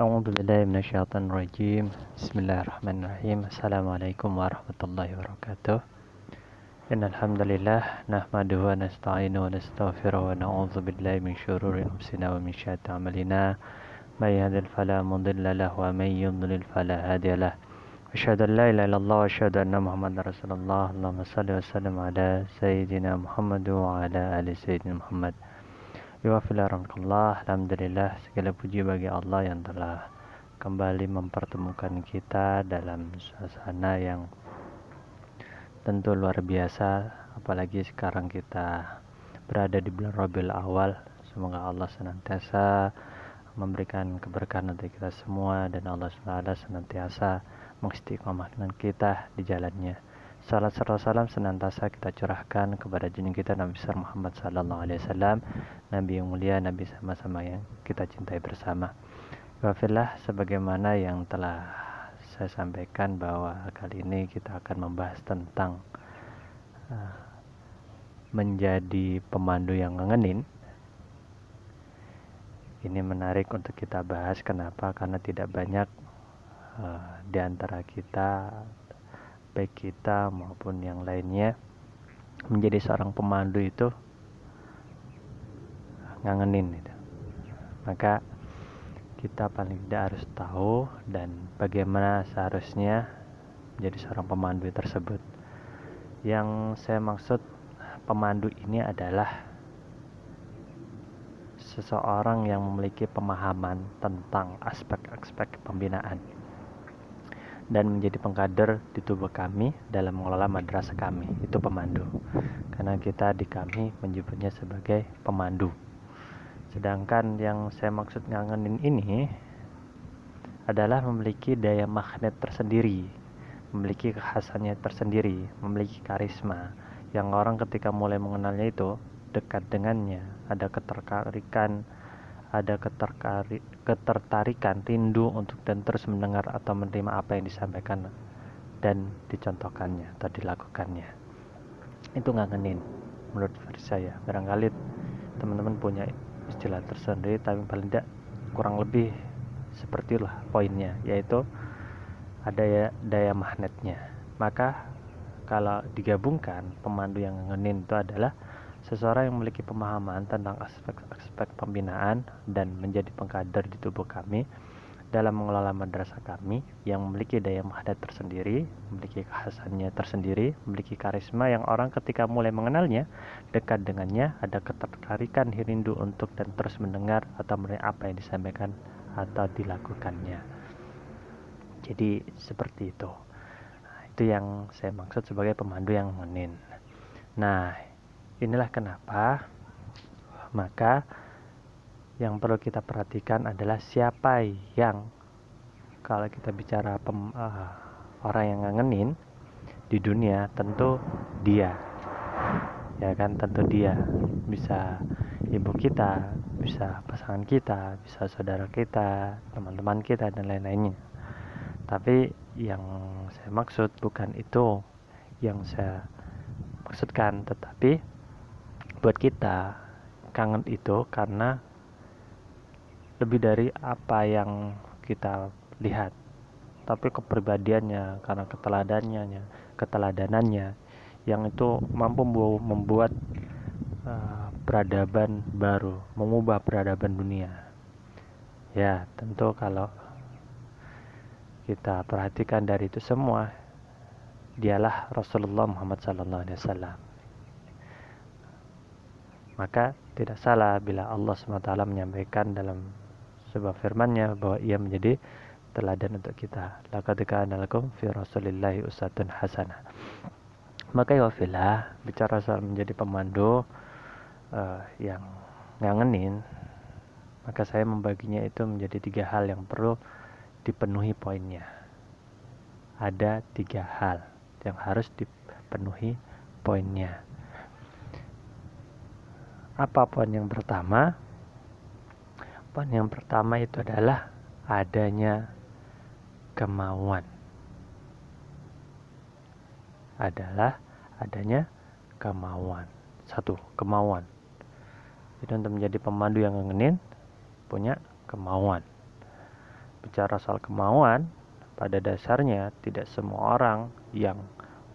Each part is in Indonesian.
أعوذ بالله من الشيطان الرجيم. بسم الله الرحمن الرحيم. السلام عليكم ورحمة الله وبركاته. إن الحمد لله نحمده ونستعينه ونستغفره ونعوذ بالله من شرور أنفسنا ومن شهادة أعمالنا. من يهد فلا مضل له ومن يضلل فلا هادي له. أشهد أن لا إله إلا الله وأشهد أن محمدا رسول الله. اللهم صل وسلم على سيدنا محمد وعلى آل سيدنا محمد. Yuwafilarakallah Alhamdulillah segala puji bagi Allah yang telah kembali mempertemukan kita dalam suasana yang tentu luar biasa. Apalagi sekarang kita berada di bulan Rabiul Awal. Semoga Allah senantiasa memberikan keberkahan untuk kita semua dan Allah SWT senantiasa mengistiqomahkan kita di jalannya Salat serta salam senantiasa kita curahkan kepada junjungan kita Nabi besar Muhammad sallallahu alaihi wasallam, Nabi yang mulia, Nabi sama-sama yang kita cintai bersama. Wafillah sebagaimana yang telah saya sampaikan bahwa kali ini kita akan membahas tentang uh, menjadi pemandu yang ngangenin. Ini menarik untuk kita bahas kenapa? Karena tidak banyak uh, di antara kita baik kita maupun yang lainnya menjadi seorang pemandu itu ngangenin gitu. maka kita paling tidak harus tahu dan bagaimana seharusnya menjadi seorang pemandu tersebut yang saya maksud pemandu ini adalah seseorang yang memiliki pemahaman tentang aspek-aspek pembinaan dan menjadi pengkader di tubuh kami dalam mengelola madrasah kami itu pemandu. Karena kita di kami menyebutnya sebagai pemandu. Sedangkan yang saya maksud ngangenin ini adalah memiliki daya magnet tersendiri memiliki kekhasannya tersendiri memiliki karisma. Yang orang ketika mulai mengenalnya itu dekat dengannya. Ada ketertarikan ada ketertarikan rindu untuk dan terus mendengar atau menerima apa yang disampaikan dan dicontohkannya atau dilakukannya. Itu ngangenin menurut versi saya. Barangkali teman-teman punya istilah tersendiri tapi paling tidak kurang lebih seperti itulah poinnya yaitu ada ya daya magnetnya. Maka kalau digabungkan pemandu yang ngangenin itu adalah Seseorang yang memiliki pemahaman tentang aspek-aspek pembinaan dan menjadi pengkader di tubuh kami dalam mengelola madrasah kami yang memiliki daya magnet tersendiri, memiliki kekhasannya tersendiri, memiliki karisma yang orang ketika mulai mengenalnya, dekat dengannya, ada ketertarikan rindu untuk dan terus mendengar atau melihat apa yang disampaikan atau dilakukannya. Jadi seperti itu. Nah, itu yang saya maksud sebagai pemandu yang menin. Nah, Inilah kenapa maka yang perlu kita perhatikan adalah siapa yang kalau kita bicara pem, uh, orang yang ngangenin di dunia tentu dia. Ya kan? Tentu dia. Bisa ibu kita bisa pasangan kita bisa saudara kita teman-teman kita dan lain-lainnya. Tapi yang saya maksud bukan itu yang saya maksudkan tetapi buat kita kangen itu karena lebih dari apa yang kita lihat. Tapi kepribadiannya karena keteladannya keteladanannya yang itu mampu membuat uh, peradaban baru mengubah peradaban dunia. Ya tentu kalau kita perhatikan dari itu semua dialah Rasulullah Muhammad SAW maka tidak salah bila Allah SWT menyampaikan dalam sebuah firmannya bahwa ia menjadi teladan untuk kita. Laqad kana lakum fi Rasulillahi usatun hasanah. Maka ya filah bicara soal menjadi pemandu uh, yang ngangenin, maka saya membaginya itu menjadi tiga hal yang perlu dipenuhi poinnya. Ada tiga hal yang harus dipenuhi poinnya apa poin yang pertama? Poin yang pertama itu adalah adanya kemauan. Adalah adanya kemauan. Satu, kemauan. Jadi untuk menjadi pemandu yang ngenin punya kemauan. bicara soal kemauan, pada dasarnya tidak semua orang yang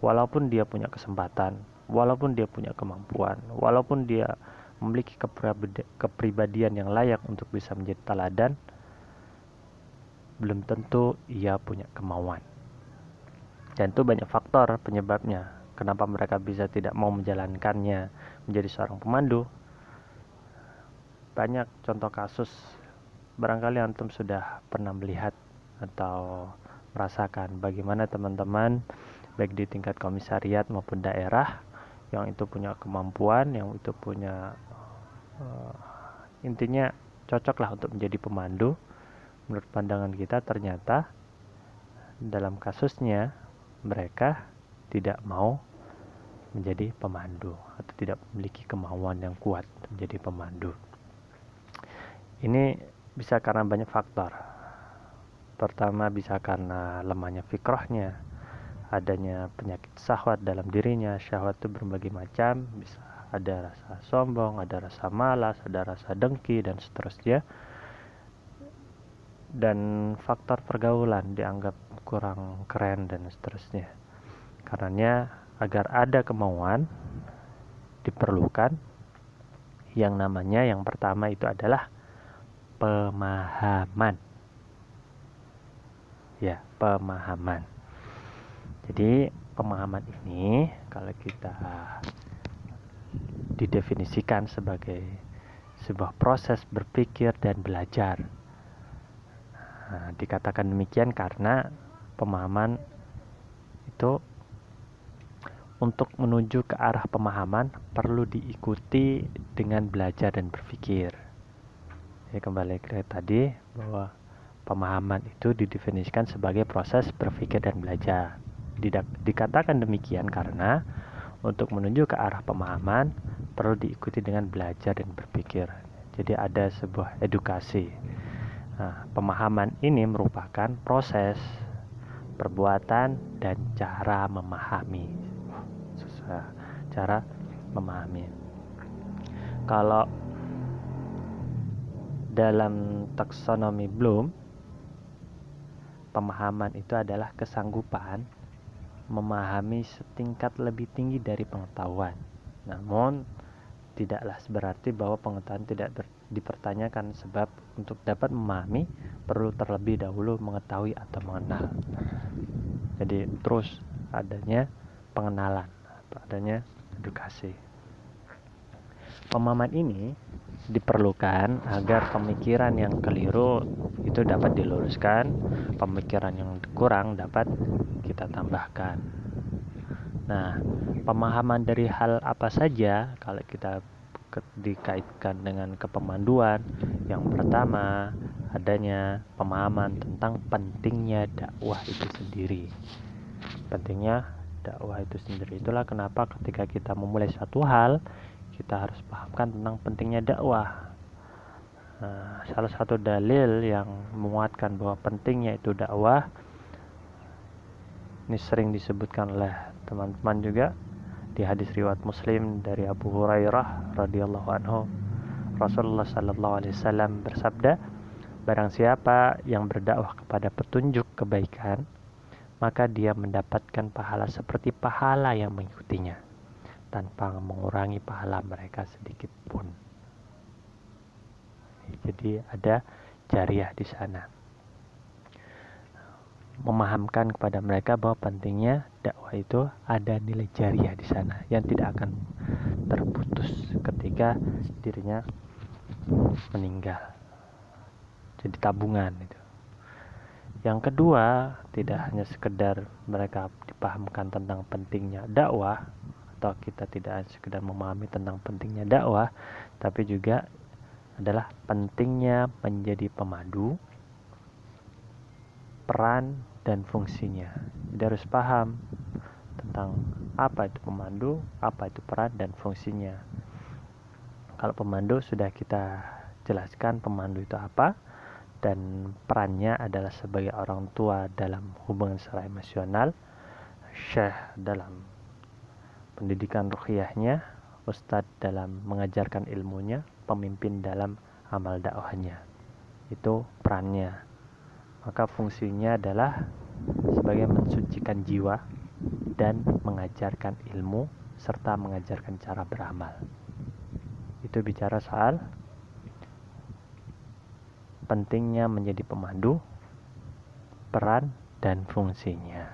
walaupun dia punya kesempatan, walaupun dia punya kemampuan, walaupun dia memiliki kepribadian yang layak untuk bisa menjadi teladan, belum tentu ia punya kemauan. Dan itu banyak faktor penyebabnya. Kenapa mereka bisa tidak mau menjalankannya menjadi seorang pemandu? Banyak contoh kasus barangkali antum sudah pernah melihat atau merasakan bagaimana teman-teman baik di tingkat komisariat maupun daerah yang itu punya kemampuan, yang itu punya uh, intinya cocoklah untuk menjadi pemandu. Menurut pandangan kita ternyata dalam kasusnya mereka tidak mau menjadi pemandu atau tidak memiliki kemauan yang kuat menjadi pemandu. Ini bisa karena banyak faktor Pertama bisa karena lemahnya fikrahnya, adanya penyakit syahwat dalam dirinya. Syahwat itu berbagai macam, bisa ada rasa sombong, ada rasa malas, ada rasa dengki dan seterusnya. Dan faktor pergaulan dianggap kurang keren dan seterusnya. Karenanya agar ada kemauan diperlukan yang namanya yang pertama itu adalah pemahaman ya pemahaman jadi pemahaman ini kalau kita didefinisikan sebagai sebuah proses berpikir dan belajar nah, dikatakan demikian karena pemahaman itu untuk menuju ke arah pemahaman perlu diikuti dengan belajar dan berpikir. Ya, kembali ke tadi bahwa Pemahaman itu didefinisikan sebagai proses berpikir dan belajar. Dikatakan demikian karena untuk menuju ke arah pemahaman perlu diikuti dengan belajar dan berpikir. Jadi ada sebuah edukasi. Nah, pemahaman ini merupakan proses perbuatan dan cara memahami. Cara memahami. Kalau dalam taksonomi Bloom Pemahaman itu adalah kesanggupan memahami setingkat lebih tinggi dari pengetahuan. Namun, tidaklah berarti bahwa pengetahuan tidak dipertanyakan sebab untuk dapat memahami perlu terlebih dahulu mengetahui atau mengenal. Jadi terus adanya pengenalan atau adanya edukasi. Pemahaman ini diperlukan agar pemikiran yang keliru itu dapat diluruskan, pemikiran yang kurang dapat kita tambahkan. Nah, pemahaman dari hal apa saja kalau kita dikaitkan dengan kepemanduan, yang pertama adanya pemahaman tentang pentingnya dakwah itu sendiri. Pentingnya dakwah itu sendiri itulah kenapa ketika kita memulai satu hal kita harus pahamkan tentang pentingnya dakwah. Nah, salah satu dalil yang menguatkan bahwa pentingnya itu dakwah ini sering disebutkan oleh teman-teman juga di hadis riwayat Muslim dari Abu Hurairah radhiyallahu anhu Rasulullah sallallahu alaihi wasallam bersabda barang siapa yang berdakwah kepada petunjuk kebaikan maka dia mendapatkan pahala seperti pahala yang mengikutinya tanpa mengurangi pahala mereka sedikit pun. Jadi ada jariah di sana. Memahamkan kepada mereka bahwa pentingnya dakwah itu ada nilai jariah di sana yang tidak akan terputus ketika dirinya meninggal. Jadi tabungan itu. Yang kedua, tidak hanya sekedar mereka dipahamkan tentang pentingnya dakwah, atau kita tidak sekedar memahami tentang pentingnya dakwah tapi juga adalah pentingnya menjadi pemandu peran dan fungsinya jadi harus paham tentang apa itu pemandu apa itu peran dan fungsinya kalau pemandu sudah kita jelaskan pemandu itu apa dan perannya adalah sebagai orang tua dalam hubungan secara emosional syekh dalam pendidikan ruhiyahnya, ustadz dalam mengajarkan ilmunya, pemimpin dalam amal dakwahnya. Itu perannya. Maka fungsinya adalah sebagai mensucikan jiwa dan mengajarkan ilmu serta mengajarkan cara beramal. Itu bicara soal pentingnya menjadi pemandu, peran, dan fungsinya.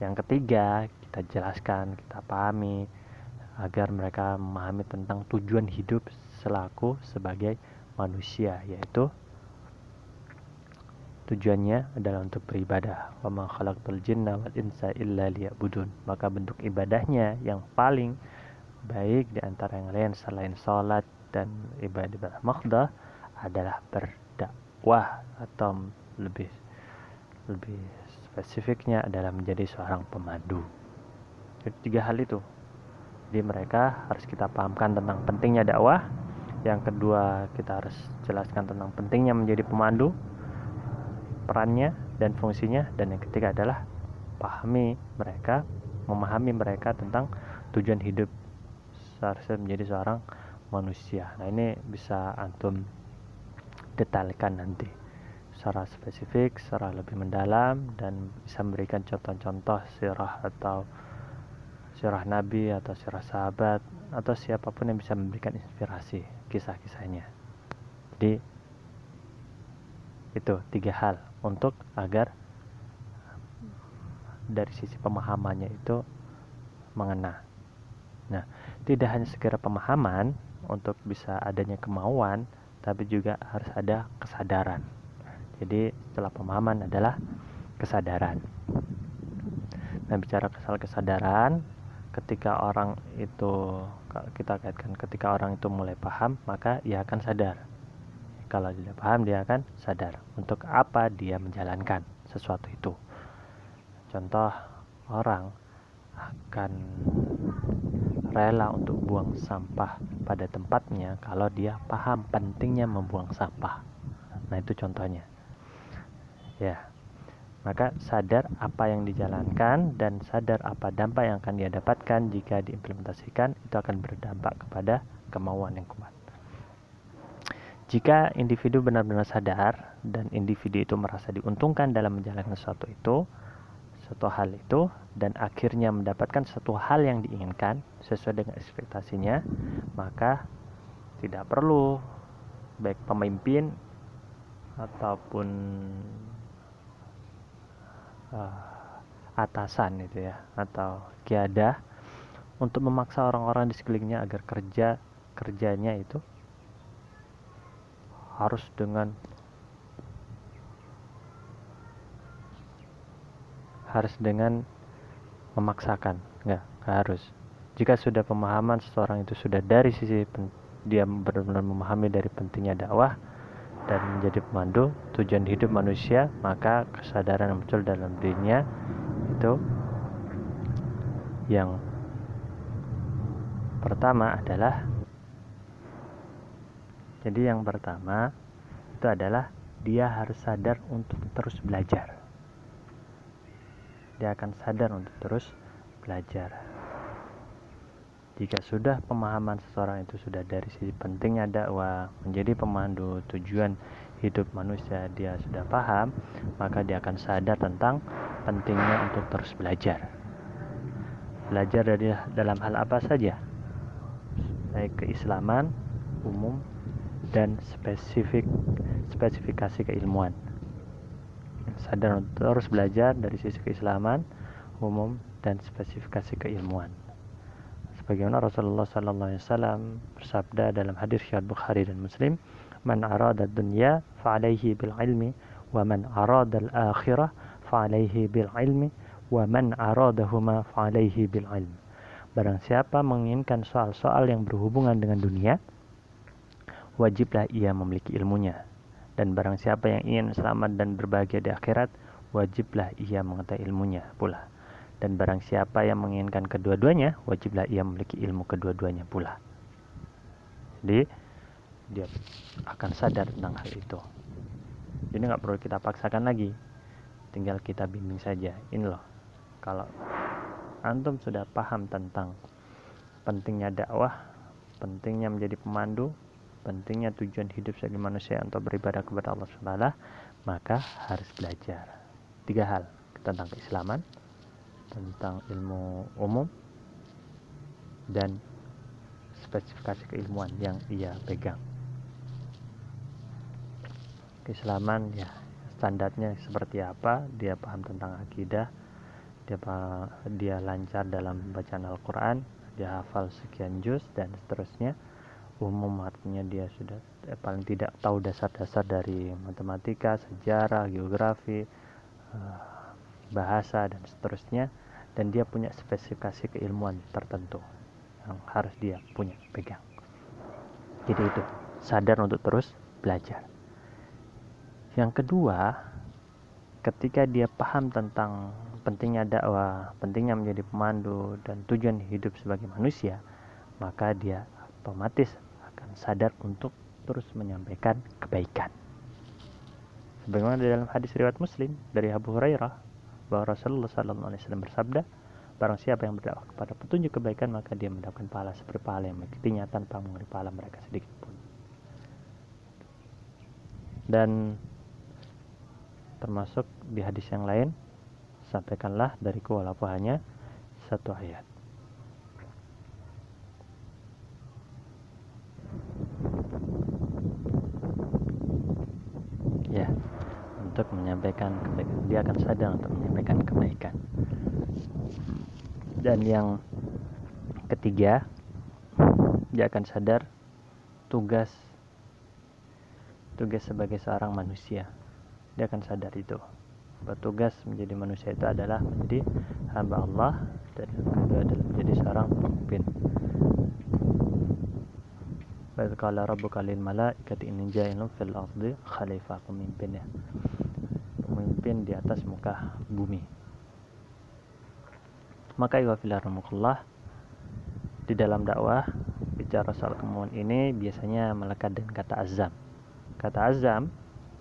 Yang ketiga, kita jelaskan, kita pahami agar mereka memahami tentang tujuan hidup selaku sebagai manusia, yaitu tujuannya adalah untuk beribadah. Wa ma khalaqtul jinna wal insa illa liya'budun. Maka bentuk ibadahnya yang paling baik di antara yang lain selain salat dan ibadah makhdah adalah berdakwah atau lebih lebih spesifiknya adalah menjadi seorang pemandu. Jadi tiga hal itu. Jadi mereka harus kita pahamkan tentang pentingnya dakwah. Yang kedua, kita harus jelaskan tentang pentingnya menjadi pemandu, perannya dan fungsinya. Dan yang ketiga adalah pahami mereka, memahami mereka tentang tujuan hidup seharusnya menjadi seorang manusia. Nah ini bisa antum detailkan nanti secara spesifik, secara lebih mendalam dan bisa memberikan contoh-contoh sirah atau sirah nabi atau sirah sahabat atau siapa pun yang bisa memberikan inspirasi kisah-kisahnya. Jadi itu tiga hal untuk agar dari sisi pemahamannya itu mengena. Nah, tidak hanya segera pemahaman untuk bisa adanya kemauan, tapi juga harus ada kesadaran. Jadi setelah pemahaman adalah kesadaran. Nah bicara soal kesadaran, ketika orang itu kita kaitkan ketika orang itu mulai paham, maka ia akan sadar. Kalau tidak paham dia akan sadar untuk apa dia menjalankan sesuatu itu. Contoh orang akan rela untuk buang sampah pada tempatnya kalau dia paham pentingnya membuang sampah. Nah, itu contohnya ya maka sadar apa yang dijalankan dan sadar apa dampak yang akan dia dapatkan jika diimplementasikan itu akan berdampak kepada kemauan yang kuat jika individu benar-benar sadar dan individu itu merasa diuntungkan dalam menjalankan sesuatu itu satu hal itu dan akhirnya mendapatkan satu hal yang diinginkan sesuai dengan ekspektasinya maka tidak perlu baik pemimpin ataupun uh, atasan itu ya atau kiadah untuk memaksa orang-orang di sekelilingnya agar kerja kerjanya itu harus dengan harus dengan memaksakan. Nggak harus. Jika sudah pemahaman seseorang itu sudah dari sisi dia benar-benar memahami dari pentingnya dakwah dan menjadi pemandu tujuan hidup manusia maka kesadaran yang muncul dalam dirinya itu yang pertama adalah jadi yang pertama itu adalah dia harus sadar untuk terus belajar. Dia akan sadar untuk terus belajar. Jika sudah pemahaman seseorang itu sudah dari sisi pentingnya dakwah menjadi pemandu tujuan hidup manusia dia sudah paham maka dia akan sadar tentang pentingnya untuk terus belajar. Belajar dari dalam hal apa saja? Baik keislaman umum dan spesifik spesifikasi keilmuan. Sadar untuk terus belajar dari sisi keislaman umum dan spesifikasi keilmuan. Sebagaimana Rasulullah sallallahu alaihi wasallam bersabda dalam hadis riwayat Bukhari dan Muslim man arada dunya fa alaihi bil ilmi wa man arada al akhirah fa alaihi bil ilmi wa man aradahuma fa alaihi bil ilmi barang siapa menginginkan soal-soal yang berhubungan dengan dunia wajiblah ia memiliki ilmunya. Dan barang siapa yang ingin selamat dan berbahagia di akhirat wajiblah ia mengetahui ilmunya pula. Dan barang siapa yang menginginkan kedua-duanya wajiblah ia memiliki ilmu kedua-duanya pula. Jadi dia akan sadar tentang hal itu. Jadi nggak perlu kita paksakan lagi. Tinggal kita bimbing saja. Ini loh kalau antum sudah paham tentang pentingnya dakwah pentingnya menjadi pemandu pentingnya tujuan hidup sebagai manusia untuk beribadah kepada Allah SWT maka harus belajar. Tiga hal tentang keislaman tentang ilmu umum dan spesifikasi keilmuan yang ia pegang. Keislaman ya standarnya seperti apa dia paham tentang akidah dia dia lancar dalam bacaan Al-Quran dia hafal sekian juz dan seterusnya umum artinya dia sudah eh, paling tidak tahu dasar-dasar dari matematika sejarah geografi eh, bahasa dan seterusnya dan dia punya spesifikasi keilmuan tertentu yang harus dia punya pegang. Jadi itu sadar untuk terus belajar. Yang kedua ketika dia paham tentang pentingnya dakwah, pentingnya menjadi pemandu dan tujuan hidup sebagai manusia, maka dia otomatis sadar untuk terus menyampaikan kebaikan. Sebagaimana dalam hadis riwayat Muslim dari Abu Hurairah bahwa Rasulullah SAW bersabda, Barang siapa yang berdakwah kepada petunjuk kebaikan maka dia mendapatkan pahala seperti pahala yang mengikutinya tanpa mengenai pahala mereka sedikit pun. Dan termasuk di hadis yang lain sampaikanlah dariku walaupun hanya satu ayat ya untuk menyampaikan kebaikan. Dia akan sadar untuk menyampaikan kebaikan. Dan yang ketiga dia akan sadar tugas tugas sebagai seorang manusia. Dia akan sadar itu. Bertugas menjadi manusia itu adalah menjadi hamba Allah dan yang kedua adalah menjadi seorang pemimpin. Baik kalau rabbuka lil malaikati inni ja'ilun fil ardi khalifah pemimpin ya. Pemimpin di atas muka bumi. Maka filaramukullah di dalam dakwah bicara soal kemauan ini biasanya melekat dengan kata azam. Kata azam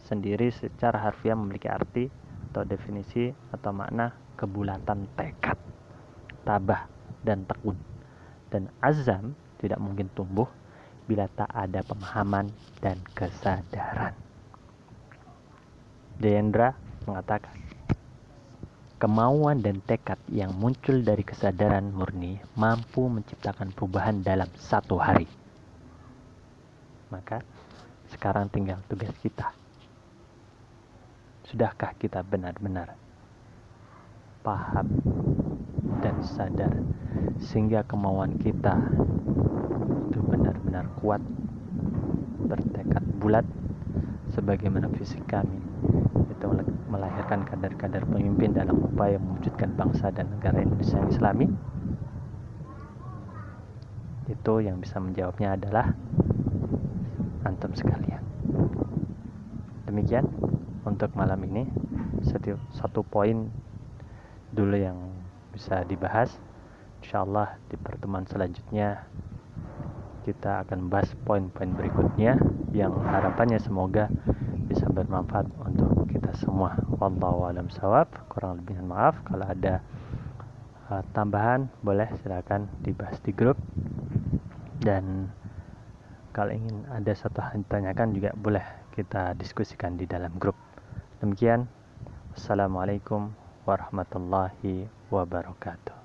sendiri secara harfiah memiliki arti atau definisi atau makna kebulatan tekad, tabah, dan tekun. Dan azam tidak mungkin tumbuh bila tak ada pemahaman dan kesadaran. Jayendra mengatakan, kemauan dan tekad yang muncul dari kesadaran murni mampu menciptakan perubahan dalam satu hari. Maka sekarang tinggal tugas kita Sudahkah kita benar-benar paham dan sadar sehingga kemauan kita itu benar-benar kuat bertekad bulat sebagaimana fisik kami itu melahirkan kadar-kadar pemimpin dalam upaya mewujudkan bangsa dan negara Indonesia yang islami? Itu yang bisa menjawabnya adalah antum sekalian. Demikian untuk malam ini. Satu, satu poin dulu yang bisa dibahas. Insyaallah di pertemuan selanjutnya kita akan bahas poin-poin berikutnya yang harapannya semoga bisa bermanfaat untuk kita semua. Wallahu alam sawab kurang lebih maaf. Kalau ada uh, tambahan boleh silakan dibahas di grup. Dan kalau ingin ada satu hal ditanyakan juga boleh kita diskusikan di dalam grup. Demikian, Assalamualaikum warahmatullahi wabarakatuh.